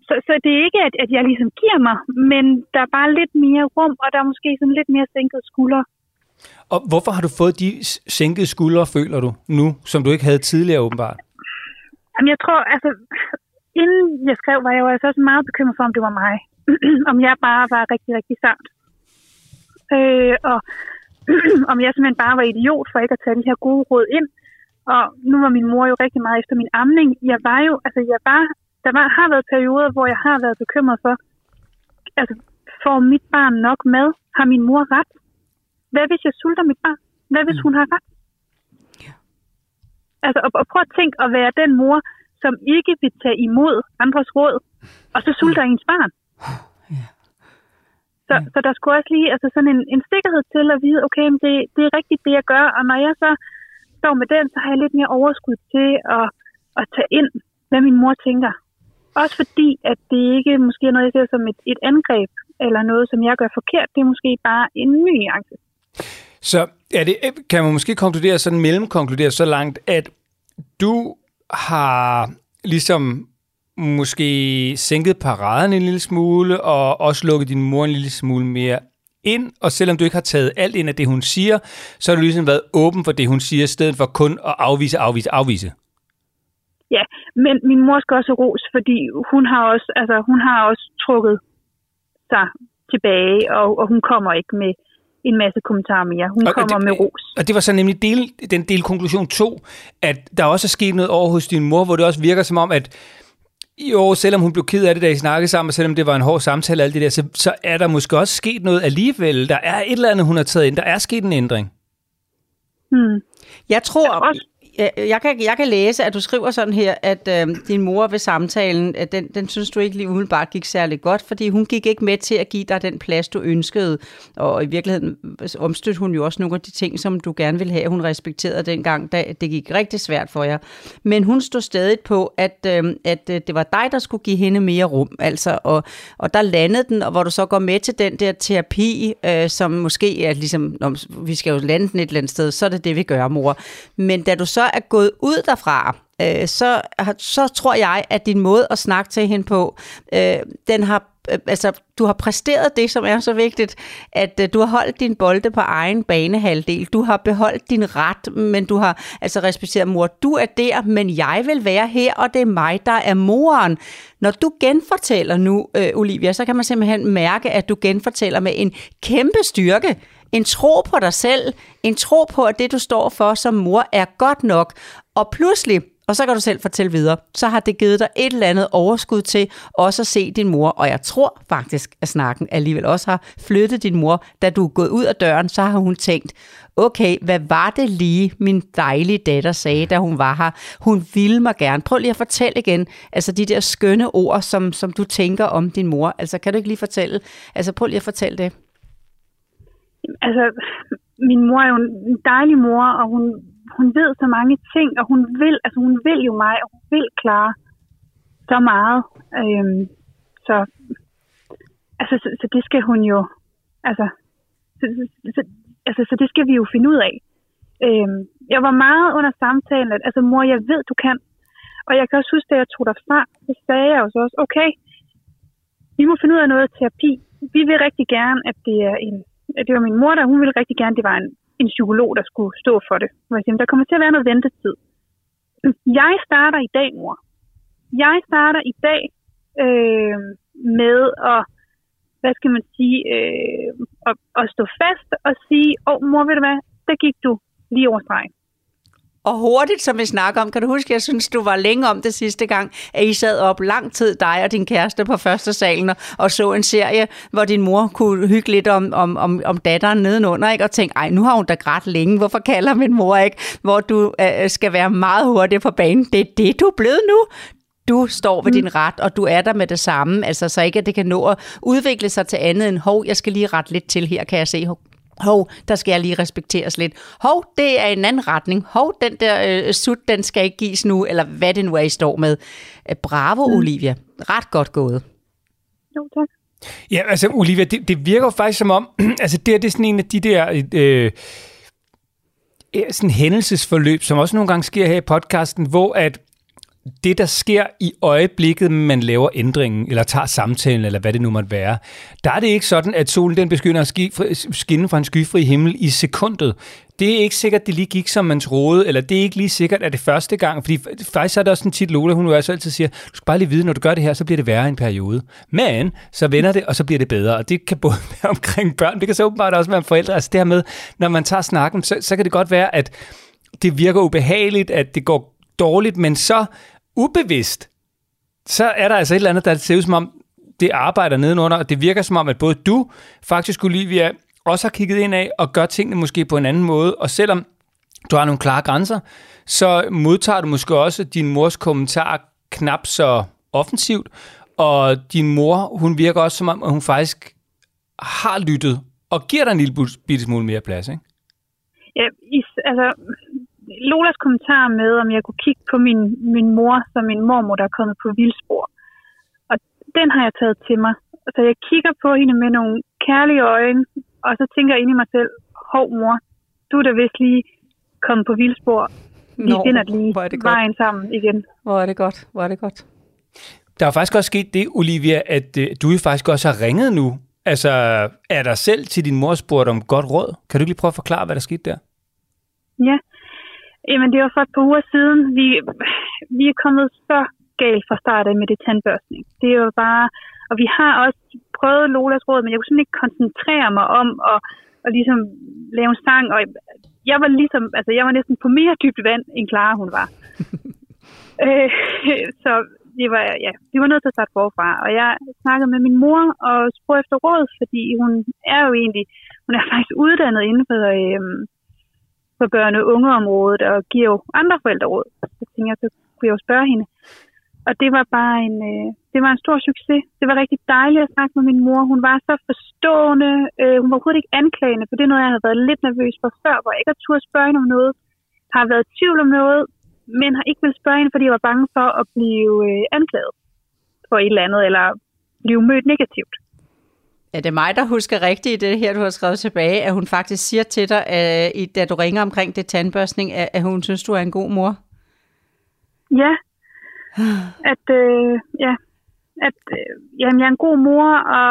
S3: så, så det er ikke, at, at jeg ligesom giver mig, men der er bare lidt mere rum, og der er måske sådan lidt mere sænket skuldre.
S2: Og hvorfor har du fået de sænkede skuldre, føler du, nu, som du ikke havde tidligere åbenbart?
S3: Jamen, jeg tror, altså, inden jeg skrev, var jeg jo altså også meget bekymret for, om det var mig. om jeg bare var rigtig, rigtig sart. Øh, og om jeg simpelthen bare var idiot for ikke at tage de her gode råd ind. Og nu var min mor jo rigtig meget efter min amning. Jeg var jo, altså jeg var, der var, har været perioder, hvor jeg har været bekymret for, altså får mit barn nok mad? Har min mor ret? Hvad hvis jeg sulter mit barn? Hvad hvis hun har ret? Altså, og, og prøv at tænke at være den mor, som ikke vil tage imod andres råd, og så sulter ens barn. Så, så der skulle også lige altså sådan en, en sikkerhed til at vide, okay, men det, det er rigtigt det, jeg gør, og når jeg så står med den, så har jeg lidt mere overskud til at, at tage ind, hvad min mor tænker. Også fordi, at det ikke måske er noget, jeg ser som et, et angreb, eller noget, som jeg gør forkert. Det er måske bare en ny nuance.
S2: Så er det, kan man måske konkludere, sådan mellemkonkludere så langt, at du har ligesom måske sænket paraden en lille smule, og også lukket din mor en lille smule mere ind, og selvom du ikke har taget alt ind af det, hun siger, så har du ligesom været åben for det, hun siger, i stedet for kun at afvise, afvise, afvise.
S3: Ja, men min mor skal også ros, fordi hun har også, altså, hun har også trukket sig tilbage, og, og hun kommer ikke med en masse kommentarer mere. Hun
S2: Og- og
S3: kommer
S2: det-
S3: med ros.
S2: Og det var så nemlig del, den del konklusion 2, at der også er sket noget over hos din mor, hvor det også virker som om, at jo, selvom hun blev ked af det, da I snakkede sammen, og selvom det var en hård samtale, alt det der, så, så er der måske også sket noget alligevel. Der er et eller andet, hun har taget ind. Der er sket en ændring.
S3: Hmm.
S4: Jeg tror,
S3: også-
S4: jeg, jeg, kan, jeg kan læse, at du skriver sådan her, at øh, din mor ved samtalen, at den, den synes du ikke lige umiddelbart gik særlig godt, fordi hun gik ikke med til at give dig den plads, du ønskede. Og i virkeligheden omstødte hun jo også nogle af de ting, som du gerne ville have, hun respekterede dengang, da det gik rigtig svært for jer. Men hun stod stadig på, at, øh, at øh, det var dig, der skulle give hende mere rum. Altså, og, og der landede den, og hvor du så går med til den der terapi, øh, som måske er ligesom, når vi skal jo lande den et eller andet sted, så er det det, vi gør, mor. Men da du så er gået ud derfra, øh, så, så tror jeg, at din måde at snakke til hende på, øh, den har øh, altså, du har præsteret det, som er så vigtigt, at øh, du har holdt din bolde på egen banehalvdel. Du har beholdt din ret, men du har altså respekteret mor. Du er der, men jeg vil være her, og det er mig, der er moren. Når du genfortæller nu, øh, Olivia, så kan man simpelthen mærke, at du genfortæller med en kæmpe styrke. En tro på dig selv, en tro på, at det, du står for som mor, er godt nok. Og pludselig, Og så kan du selv fortælle videre. Så har det givet dig et eller andet overskud til også at se din mor. Og jeg tror faktisk, at snakken alligevel også har flyttet din mor. Da du er gået ud af døren, så har hun tænkt, okay, hvad var det lige, min dejlige datter sagde, da hun var her? Hun ville mig gerne. Prøv lige at fortælle igen, altså de der skønne ord, som, som du tænker om din mor. Altså kan du ikke lige fortælle, altså prøv lige at fortælle det.
S3: Altså, min mor er jo en dejlig mor, og hun, hun ved så mange ting, og hun vil, altså hun vil jo mig, og hun vil klare så meget. Øhm, så, altså, så, så det skal hun jo, altså, så, så, så, altså, så det skal vi jo finde ud af. Øhm, jeg var meget under samtalen, at altså mor, jeg ved, du kan. Og jeg kan også huske, da jeg tog dig fra, så sagde jeg jo så også, okay, vi må finde ud af noget terapi. Vi vil rigtig gerne, at det er en, det var min mor, der hun ville rigtig gerne, det var en, en psykolog, der skulle stå for det. Hvor jeg siger, der kommer til at være noget ventetid. Jeg starter i dag, mor. Jeg starter i dag øh, med at, hvad skal man sige, øh, at, at stå fast og sige, åh oh, mor, ved du hvad, der gik du lige over stregen.
S4: Og hurtigt, som vi snakker om, kan du huske, jeg synes, du var længe om det sidste gang, at I sad op lang tid, dig og din kæreste på første salen, og- og så en serie, hvor din mor kunne hygge lidt om, om, om, om datteren nedenunder, ikke? og tænke, ej, nu har hun da grædt længe, hvorfor kalder min mor ikke? Hvor du øh, skal være meget hurtig på banen. Det er det, du er blevet nu. Du står ved din ret, og du er der med det samme, altså så ikke, at det kan nå at udvikle sig til andet end, hov, jeg skal lige rette lidt til her, kan jeg se, hov, der skal jeg lige respekteres lidt. Hov, det er en anden retning. Hov, den der øh, sut, den skal ikke gives nu, eller hvad det nu er, I står med. Øh, Bravo, mm. Olivia. Ret godt gået.
S3: Jo, tak.
S2: Ja, altså Olivia, det, det virker faktisk som om, altså det, her, det er sådan en af de der øh, sådan hændelsesforløb, som også nogle gange sker her i podcasten, hvor at det, der sker i øjeblikket, man laver ændringen, eller tager samtalen, eller hvad det nu måtte være, der er det ikke sådan, at solen den begynder at skinne fra en skyfri himmel i sekundet. Det er ikke sikkert, det lige gik, som man troede, eller det er ikke lige sikkert, at det første gang, fordi faktisk er der også en tit, Lola, hun jo også altid siger, du skal bare lige vide, når du gør det her, så bliver det værre en periode. Men så vender det, og så bliver det bedre, og det kan både være omkring børn, det kan så åbenbart også være forældre, altså det her med, når man tager snakken, så, så kan det godt være, at det virker ubehageligt, at det går dårligt, men så ubevidst, så er der altså et eller andet, der ser ud som om, det arbejder nedenunder, og det virker som om, at både du, faktisk Olivia, også har kigget ind af og gør tingene måske på en anden måde, og selvom du har nogle klare grænser, så modtager du måske også din mors kommentar knap så offensivt, og din mor, hun virker også som om, at hun faktisk har lyttet, og giver dig en lille bitte smule mere plads, ikke?
S3: Ja, is, altså, Lolas kommentar med, om jeg kunne kigge på min, min mor, som min mormor, der er kommet på vildspor. Og den har jeg taget til mig. Så jeg kigger på hende med nogle kærlige øjne, og så tænker jeg ind i mig selv, hov mor, du er da vist lige kommet på vildspor. Vi
S4: Nå,
S3: finder lige
S4: hvor er det godt.
S3: vejen sammen igen.
S4: Hvor er det godt, hvor er det godt.
S2: Der er faktisk også sket det, Olivia, at øh, du jo faktisk også har ringet nu. Altså, er der selv til din mor spurgt om godt råd? Kan du ikke lige prøve at forklare, hvad der skete der?
S3: Ja, jamen det var for et par uger siden. Vi, vi er kommet så galt fra start af med det tandbørstning. Det er jo bare, og vi har også prøvet Lolas råd, men jeg kunne simpelthen ikke koncentrere mig om at, at ligesom lave en sang, og jeg var ligesom, altså jeg var næsten på mere dybt vand, end Clara hun var. øh, så det var, ja, vi var nødt til at starte forfra, og jeg snakkede med min mor og spurgte efter råd, fordi hun er jo egentlig, hun er faktisk uddannet inden for, øhm, for børne- og ungeområdet, og giver jo andre forældre råd. Så tænkte jeg, så kunne jeg jo spørge hende. Og det var bare en, øh, det var en stor succes. Det var rigtig dejligt at snakke med min mor. Hun var så forstående. Øh, hun var overhovedet ikke anklagende, for det er noget, jeg havde været lidt nervøs for før, hvor jeg ikke har turde spørge hende om noget. Har været i tvivl om noget, men har ikke vil spørge hende, fordi jeg var bange for at blive øh, anklaget for et eller andet, eller blive mødt negativt.
S4: Er det mig, der husker rigtigt i det her, du har skrevet tilbage, at hun faktisk siger til dig, at, i- da du ringer omkring det tandbørstning, at, at hun synes, du er en god mor?
S3: Ja, at, øh, ja, at øh, jamen, jeg er en god mor, og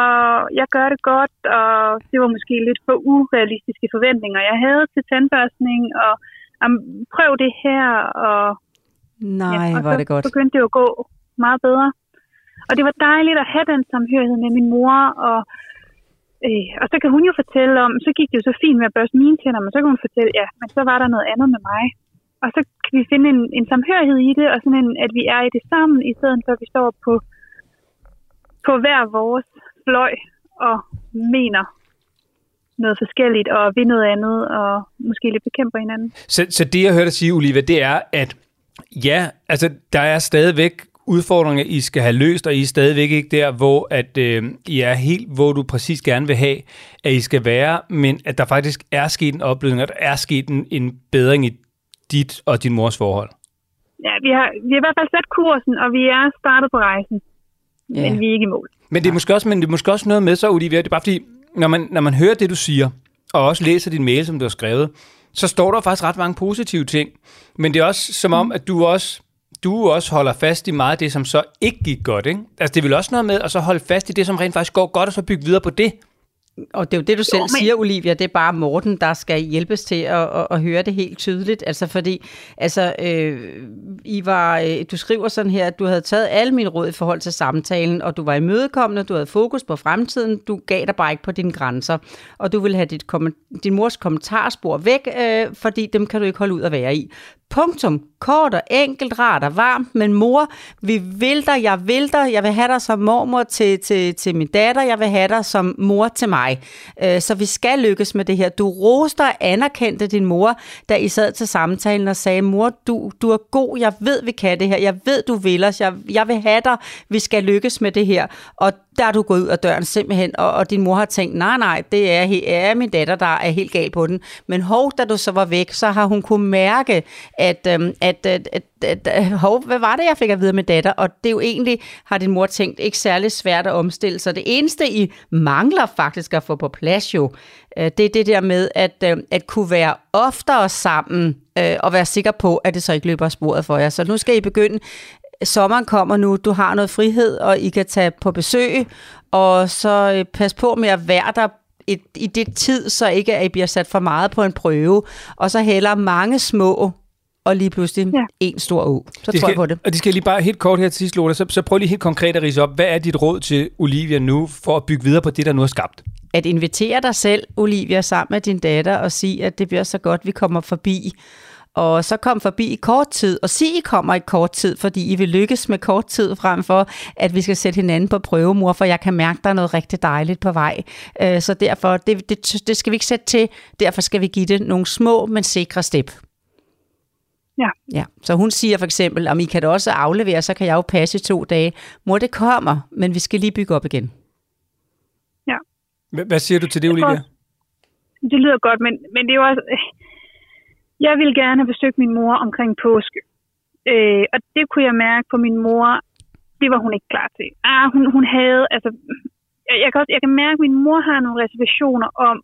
S3: jeg gør det godt, og det var måske lidt for urealistiske forventninger, jeg havde til tandbørstning, og um, prøv det her, og,
S4: Nej,
S3: ja, og
S4: er
S3: så
S4: det godt.
S3: begyndte det jo at gå meget bedre. Og det var dejligt at have den samhørighed med min mor, og, øh, og så kan hun jo fortælle om, så gik det jo så fint med at børste mine tænder, men så kan hun fortælle, ja, men så var der noget andet med mig. og så kan vi finde en, en samhørighed i det, og sådan en, at vi er i det sammen, i stedet for at vi står på, på hver vores fløj og mener noget forskelligt, og vil noget andet, og måske lidt bekæmper hinanden.
S2: Så, så det, jeg hørte dig sige, Oliva, det er, at ja, altså, der er stadigvæk udfordringer, I skal have løst, og I er stadigvæk ikke der, hvor at, øh, I er helt, hvor du præcis gerne vil have, at I skal være, men at der faktisk er sket en oplevelse, og der er sket en, en bedring i dit og din mors forhold.
S3: Ja, vi har, vi har i hvert fald sat kursen, og vi er startet på rejsen,
S4: Ja.
S3: men vi er ikke i mål.
S2: Men det er måske også, men det er måske også noget med så, Olivia, det er bare fordi, når man, når man hører det, du siger, og også læser din mail, som du har skrevet, så står der faktisk ret mange positive ting. Men det er også som om, at du også, du også holder fast i meget af det, som så ikke gik godt. Ikke? Altså det vel også noget med at så holde fast i det, som rent faktisk går godt, og så bygge videre på det.
S4: Og det er jo det, du selv
S3: men-
S4: siger, Olivia, det er bare Morten, der skal hjælpes til at, at, at høre det helt tydeligt. Altså fordi, altså, øh, I var, øh, du skriver sådan her, at du havde taget alle mine råd i forhold til samtalen, og du var imødekommende, du havde fokus på fremtiden, du gav dig bare ikke på dine grænser, og du ville have dit, kommen- din mors kommentarspor væk, øh, fordi dem kan du ikke holde ud at være i. Punktum. Kort og enkelt, rart og varmt, men mor, vi vil dig, jeg vil dig, jeg vil have dig som mormor til, til, til min datter, jeg vil have dig som mor til mig. Øh, Så vi skal lykkes med det her. Du roste og anerkendte din mor, da I sad til samtalen og sagde, mor, du, du er god, jeg ved, vi kan det her, jeg ved, du vil os, jeg, jeg vil have dig, vi skal lykkes med det her. Og der er du gået ud af døren simpelthen, og, og din mor har tænkt, nej, nej, det er, er min datter, der er helt gal på den. Men hov, da du så var væk, så har hun kunne mærke, at, øhm, at, at, at, at, at hov, hvad var det, jeg fik at vide med datter? Og det er jo egentlig, har din mor tænkt, ikke særlig svært at omstille. sig. det eneste, I mangler faktisk at få på plads jo, øh, det er det der med at, øhm, at kunne være oftere sammen, øh, og være sikker på, at det så ikke løber af sporet for jer. Så nu skal I begynde sommeren kommer nu, du har noget frihed, og I kan tage på besøg, og så øh, pas på med at være der et, i det tid, så ikke at I bliver sat for meget på en prøve, og så heller mange små, og lige pludselig ja. En stor å. Så
S2: Det
S4: tror
S2: skal,
S4: jeg på det.
S2: Og det skal jeg lige bare helt kort her til sidst, Lola, så, så prøv lige helt konkret at rise op. Hvad er dit råd til Olivia nu, for at bygge videre på det, der nu er skabt?
S4: At invitere dig selv, Olivia, sammen med din datter, og sige, at det bliver så godt, vi kommer forbi. Og så kom forbi i kort tid, og sig, I kommer i kort tid, fordi I vil lykkes med kort tid frem for, at vi skal sætte hinanden på prøve, mor, for jeg kan mærke, der er noget rigtig dejligt på vej. Øh, Så derfor, det, det, det skal vi ikke sætte til, derfor skal vi give det nogle små, men sikre step.
S3: Ja.
S4: Ja, så hun siger for eksempel, om I kan da også aflevere, så kan jeg jo passe i to dage. Mor, det kommer, men vi skal lige bygge op igen.
S2: Hvad, hvad siger du til det, Olivia?
S3: Det lyder godt, men, men det er jo også... Jeg ville gerne have besøgt min mor omkring påske. Øh, og det kunne jeg mærke på min mor, det var hun ikke klar til. Ah, hun, hun havde, altså... Jeg, jeg, kan også, jeg kan mærke, at min mor har nogle reservationer om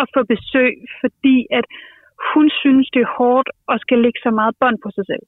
S3: at få besøg, fordi at hun synes, det er hårdt at skal lægge så meget bånd på sig selv.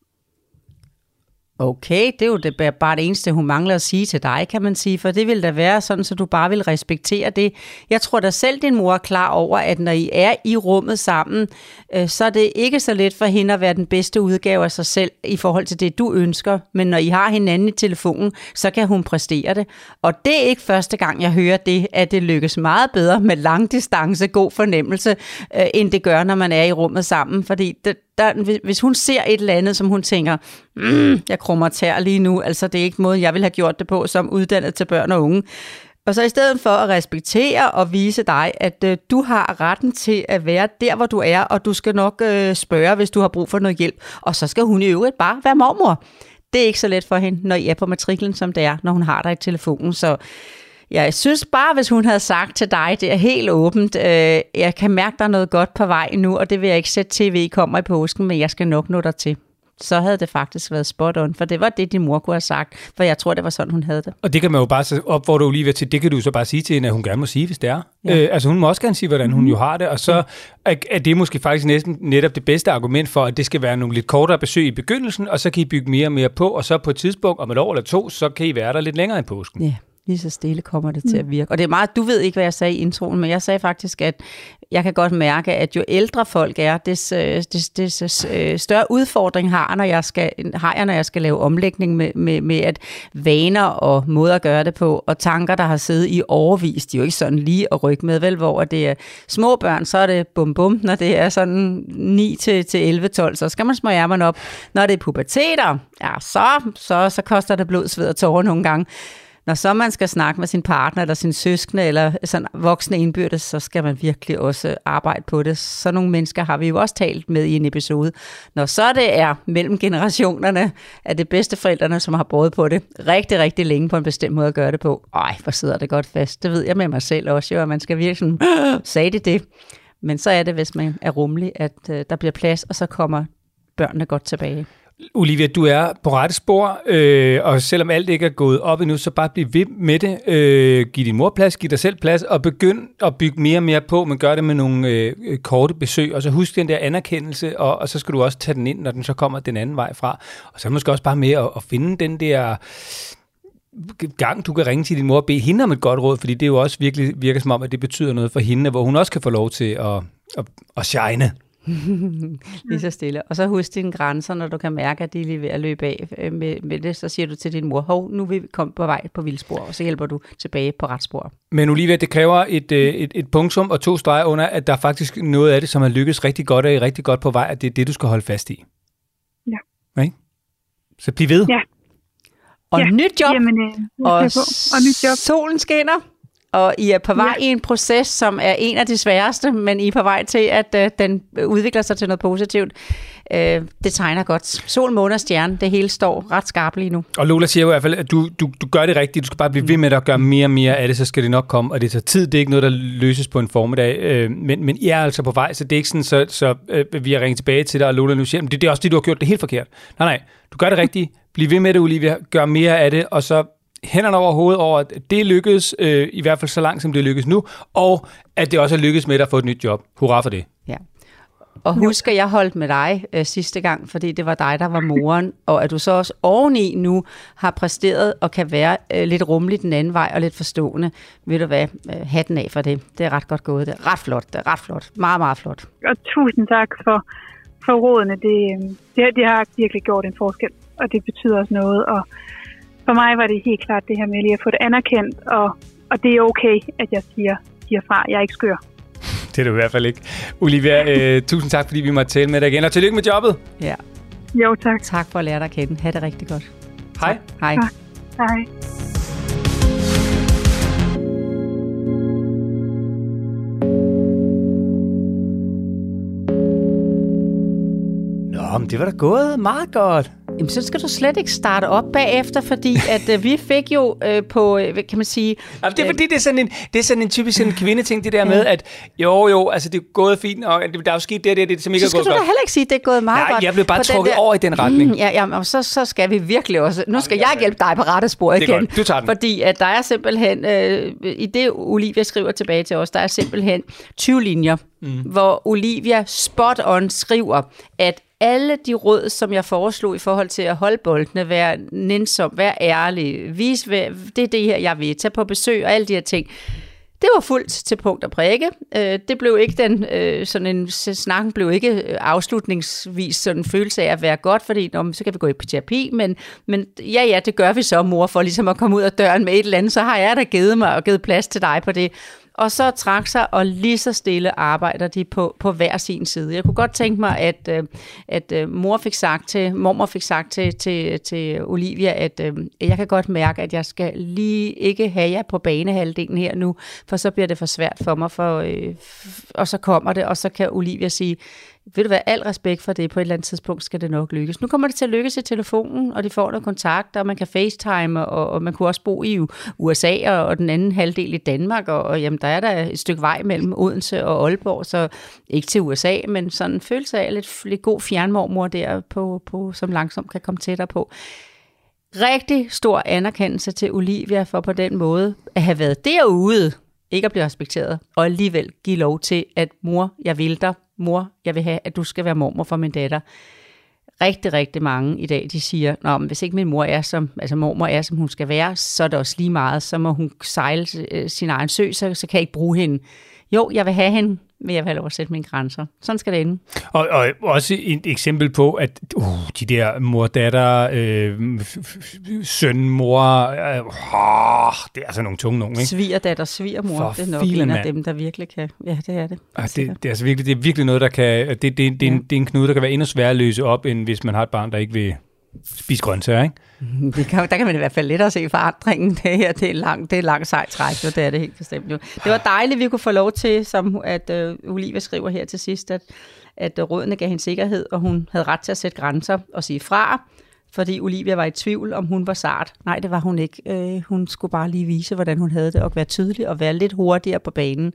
S4: Okay, det er jo det, bare det eneste, hun mangler at sige til dig, kan man sige, for det vil da være sådan, så du bare vil respektere det. Jeg tror da selv, din mor er klar over, at når I er i rummet sammen, øh, så er det ikke så let for hende at være den bedste udgave af sig selv i forhold til det, du ønsker. Men når I har hinanden i telefonen, så kan hun præstere det. Og det er ikke første gang, jeg hører det, at det lykkes meget bedre med lang distance, god fornemmelse, øh, end det gør, når man er i rummet sammen. Fordi det, der, hvis- hun ser et eller andet, som hun tænker, mm, jeg krummer tær lige nu, altså det er ikke måden, jeg vil have gjort det på som uddannet til børn og unge. Og så i stedet for at respektere og vise dig, at øh, du har retten til at være der, hvor du er, og du skal nok øh, spørge, hvis du har brug for noget hjælp. Og så skal hun i øvrigt bare være mormor. Det er ikke så let for hende, når I er på matriklen, som det er, når hun har dig i telefonen. Så jeg synes bare, hvis hun havde sagt til dig, det er helt åbent, øh, jeg kan mærke, der er noget godt på vej nu, og det vil jeg ikke sætte tv kommer i påsken, men jeg skal nok nå dig til. Så havde det faktisk været spot on, for det var det, din mor kunne have sagt, for jeg tror, det var sådan, hun havde det.
S2: Og det kan man jo bare så opfordre Olivia til, det kan du så bare sige til hende, at hun gerne må sige, hvis det er.
S4: Ja.
S2: Øh, altså hun må også gerne sige, hvordan hun jo har det, og så er, er det måske faktisk næsten netop det bedste argument for, at det skal være nogle lidt kortere besøg i begyndelsen, og så kan I bygge mere og mere på, og så på et tidspunkt om et år eller to, så kan I være der lidt længere i påsken.
S4: Ja. Lige så stille kommer det til at virke. Og det er meget, du ved ikke, hvad jeg sagde i introen, men jeg sagde faktisk, at jeg kan godt mærke, at jo ældre folk er, des, øh, des, des øh, større udfordring har, når jeg skal, har jeg, når jeg skal lave omlægning med, med, med at vaner og måder at gøre det på, og tanker, der har siddet i overvis, de er jo ikke sådan lige at rykke med, vel, hvor det er små børn, så er det bum bum, når det er sådan 9 til, til 11, 12, så skal man smøre ærmerne op. Når det er puberteter, ja, så, så, så koster det blod, sved og tårer nogle gange. Når så man skal snakke med sin partner eller sin søskende eller sådan voksne indbyrdes, så skal man virkelig også arbejde på det. Så nogle mennesker har vi jo også talt med i en episode. Når så det er mellem generationerne, er det bedste forældrene, som har båret på det rigtig, rigtig længe på en bestemt måde at gøre det på. Ej, hvor sidder det godt fast. Det ved jeg med mig selv også jo, at man skal virkelig sådan, sagde det det. Men så er det, hvis man er rummelig, at øh, der bliver plads, og så kommer børnene godt tilbage.
S2: Olivia, du er på rette spor, øh, og selvom alt ikke er gået op endnu, så bare bliv ved med det. Øh, giv din mor plads, giv dig selv plads, og begynd at bygge mere og mere på, men gør det med nogle øh, korte besøg. Og så husk den der anerkendelse, og, og så skal du også tage den ind, når den så kommer den anden vej fra. Og så måske også bare med at, at finde den der gang, du kan ringe til din mor og bede hende om et godt råd, fordi det er jo også virkelig virker som om, at det betyder noget for hende, hvor hun også kan få lov til at, at, at shine.
S4: Lige så stille. Og så husk dine grænser, når du kan mærke, at de er lige ved at løbe af øh, med, med det. Så siger du til din mor, hov, nu vil vi komme på vej på vildspor, og så hjælper du tilbage på ret spor.
S2: Men Olivia, det kræver et, øh, et, et punktum og to streger under, at der er faktisk noget af det, som har lykkes rigtig godt og er rigtig godt på vej, at det er det, du skal holde fast i.
S3: Ja.
S2: Ikke? Så bliv ved.
S3: Ja.
S4: Og
S3: Ja,
S4: nyt job,
S3: Jamen, øh,
S4: og,
S3: og nyt job.
S4: solen skinner, og I er på vej
S3: Ja.
S4: i en proces, som er en af de sværeste, men I er på vej til, at øh, den udvikler sig til noget positivt. Øh, det tegner godt. Sol, måne og stjerne, det hele står ret skarpt lige nu.
S2: Og Lola siger jo i hvert fald, at du, du, du gør det rigtigt. Du skal bare blive ved med at gøre mere og mere af det, så skal det nok komme. Og det tager tid. Det er ikke noget, der løses på en formiddag. Øh, men, men I er altså på vej, så det er ikke sådan, så, så øh, vi har ringet tilbage til dig, og Lola nu siger, "Men det, det er også det, du har gjort det helt forkert. Nej, nej. Du gør det rigtigt. Bliv ved med det, Olivia. Gør mere af det, og så hænderne over hovedet over, at det lykkedes, øh, i hvert fald så langt, som det lykkes nu, og at det også er lykkedes med at få et nyt job. Hurra for det.
S4: Ja. Og husk, at jeg holdt med dig øh, sidste gang, fordi det var dig, der var moren, og at du så også oveni nu har præsteret og kan være øh, lidt rummelig den anden vej og lidt forstående. Ved du hvad? Øh, hatten af for det. Det er ret godt gået. Det er ret flot. Det er ret flot. Meget, meget flot.
S3: Og tusind tak for, for rådene. Det, øh, det, det har virkelig gjort en forskel, og det betyder også noget. Og for mig var det helt klart det her med lige at få det anerkendt, og, og det er okay, at jeg siger, siger fra. Jeg er ikke skør.
S2: Det er du i hvert fald ikke. Olivia, øh, tusind tak, fordi vi måtte tale med dig igen, og tillykke med jobbet.
S4: Ja.
S3: Jo, tak.
S4: Tak for at lære dig at kende. Ha' det rigtig godt.
S2: Hej.
S4: Hej.
S3: Tak. Hej.
S2: Nå, men det var da gået meget godt.
S4: Jamen, så skal du slet ikke starte op bagefter, fordi at øh, vi fik jo øh, på, øh, kan man sige...
S2: Altså, det er fordi, det er sådan en, det er sådan en typisk sådan en kvindeting, det der med, at jo, jo, altså det er gået fint, og der er jo sket det det, det, som ikke
S4: Så
S2: er
S4: skal
S2: gået
S4: du da
S2: godt.
S4: heller ikke sige, at det er gået meget
S2: Nej,
S4: godt.
S2: jeg blev bare trukket over i den retning.
S4: Mm, ja, ja, og så, så skal vi virkelig også... Nu skal jeg hjælpe dig på rette spor
S2: Det er
S4: igen.
S2: godt. Du tager den.
S4: Fordi at der er simpelthen... Øh, I det, Olivia skriver tilbage til os, der er simpelthen 20 linjer, mm. hvor Olivia spot on skriver, at alle de råd, som jeg foreslog i forhold til at holde boldene, være nænsom, være ærlig, vis, hvad, det er det her, jeg vil, tage på besøg og alle de her ting. Det var fuldt til punkt og prikke. Øh, det blev ikke den, øh, sådan en, snakken blev ikke øh, afslutningsvis sådan en følelse af at være godt, fordi nå, men så kan vi gå i terapi, men, men ja, ja, det gør vi så, mor, for ligesom at komme ud af døren med et eller andet, så har jeg da givet mig og givet plads til dig på det. Og så trak sig, og lige så stille arbejder de på, på hver sin side. Jeg kunne godt tænke mig, at, øh, at øh, mor fik sagt til, mormor fik sagt til, til, til Olivia, at øh, jeg kan godt mærke, at jeg skal lige ikke have jer på banehalvdelen her nu, for så bliver det for svært for mig, for, og så kommer det, og så kan Olivia sige, ved du hvad, al respekt for det, på et eller andet tidspunkt skal det nok lykkes. Nu kommer det til at lykkes i telefonen, og de får noget kontakt, og man kan facetime, og, og man kunne også bo i USA, og, og den anden halvdel i Danmark, og, og jamen, der er der et stykke vej mellem Odense og Aalborg, så ikke til USA, men sådan en følelse af lidt, lidt god fjernmormor der, på, på, som langsomt kan komme tættere på. Rigtig stor anerkendelse til Olivia for på den måde at have været derude, ikke at blive respekteret, og alligevel give lov til, at mor, jeg vil dig, mor, jeg vil have, at du skal være mormor for min datter. rigtig, rigtig mange i dag, de siger, Nå, men hvis ikke min mor er som, altså mormor er, som hun skal være, så er det også lige meget, så må hun sejle øh, sin egen sø, så, så kan jeg ikke bruge hende. Jo, jeg vil have hende, men jeg have lov at sætte mine grænser. Sådan skal det ende.
S2: Og, og også et eksempel på, at uh, de der mor-datter, øh, f- søn-mor, øh, det er altså nogle tunge nogen, ikke?
S4: Svigerdatter, svigermor,
S2: For
S4: det er nok
S2: filan,
S4: en af dem, der virkelig kan. Ja, det er det.
S2: Ah, det, det, er altså virkelig, det er virkelig noget, der kan... Det, det, det, det, er en, det er en knude, der kan være endnu sværere at løse op, end hvis man har et barn, der ikke vil spise grøntsager, ikke?
S4: Det kan, der kan man i hvert fald lettere se forandringen. Det her, det er langt, det er langt sejt træk, jo. det er det helt bestemt jo. Det var dejligt, vi kunne få lov til, som at uh, Olivia skriver her til sidst, at, at uh, rådene gav hende sikkerhed, og hun havde ret til at sætte grænser og sige fra, fordi Olivia var i tvivl, om hun var sart. Nej, det var hun ikke. Uh, hun skulle bare lige vise, hvordan hun havde det, og være tydelig og være lidt hurtigere på banen.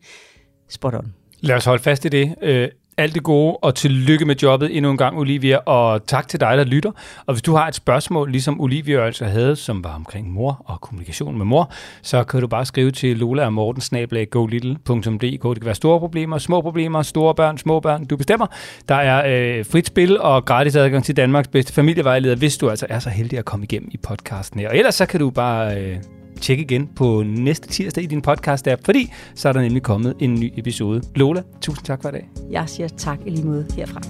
S4: Spot on.
S2: Lad os holde fast i det. Øh, alt det gode, og tillykke med jobbet endnu en gang, Olivia, og tak til dig, der lytter. Og hvis du har et spørgsmål, ligesom Olivia altså havde, som var omkring mor og kommunikation med mor, så kan du bare skrive til Lola og Morten, snablag, golittle.dk. Det kan være store problemer, små problemer, store børn, små børn, du bestemmer. Der er øh, frit spil og gratis adgang til Danmarks bedste familievejleder, hvis du altså er så heldig at komme igennem i podcasten her. Og ellers så kan du bare... Øh, tjek igen på næste tirsdag i din podcast-app, fordi så er der nemlig kommet en ny episode. Lola, tusind tak for i dag.
S4: Jeg siger tak i lige måde herfra.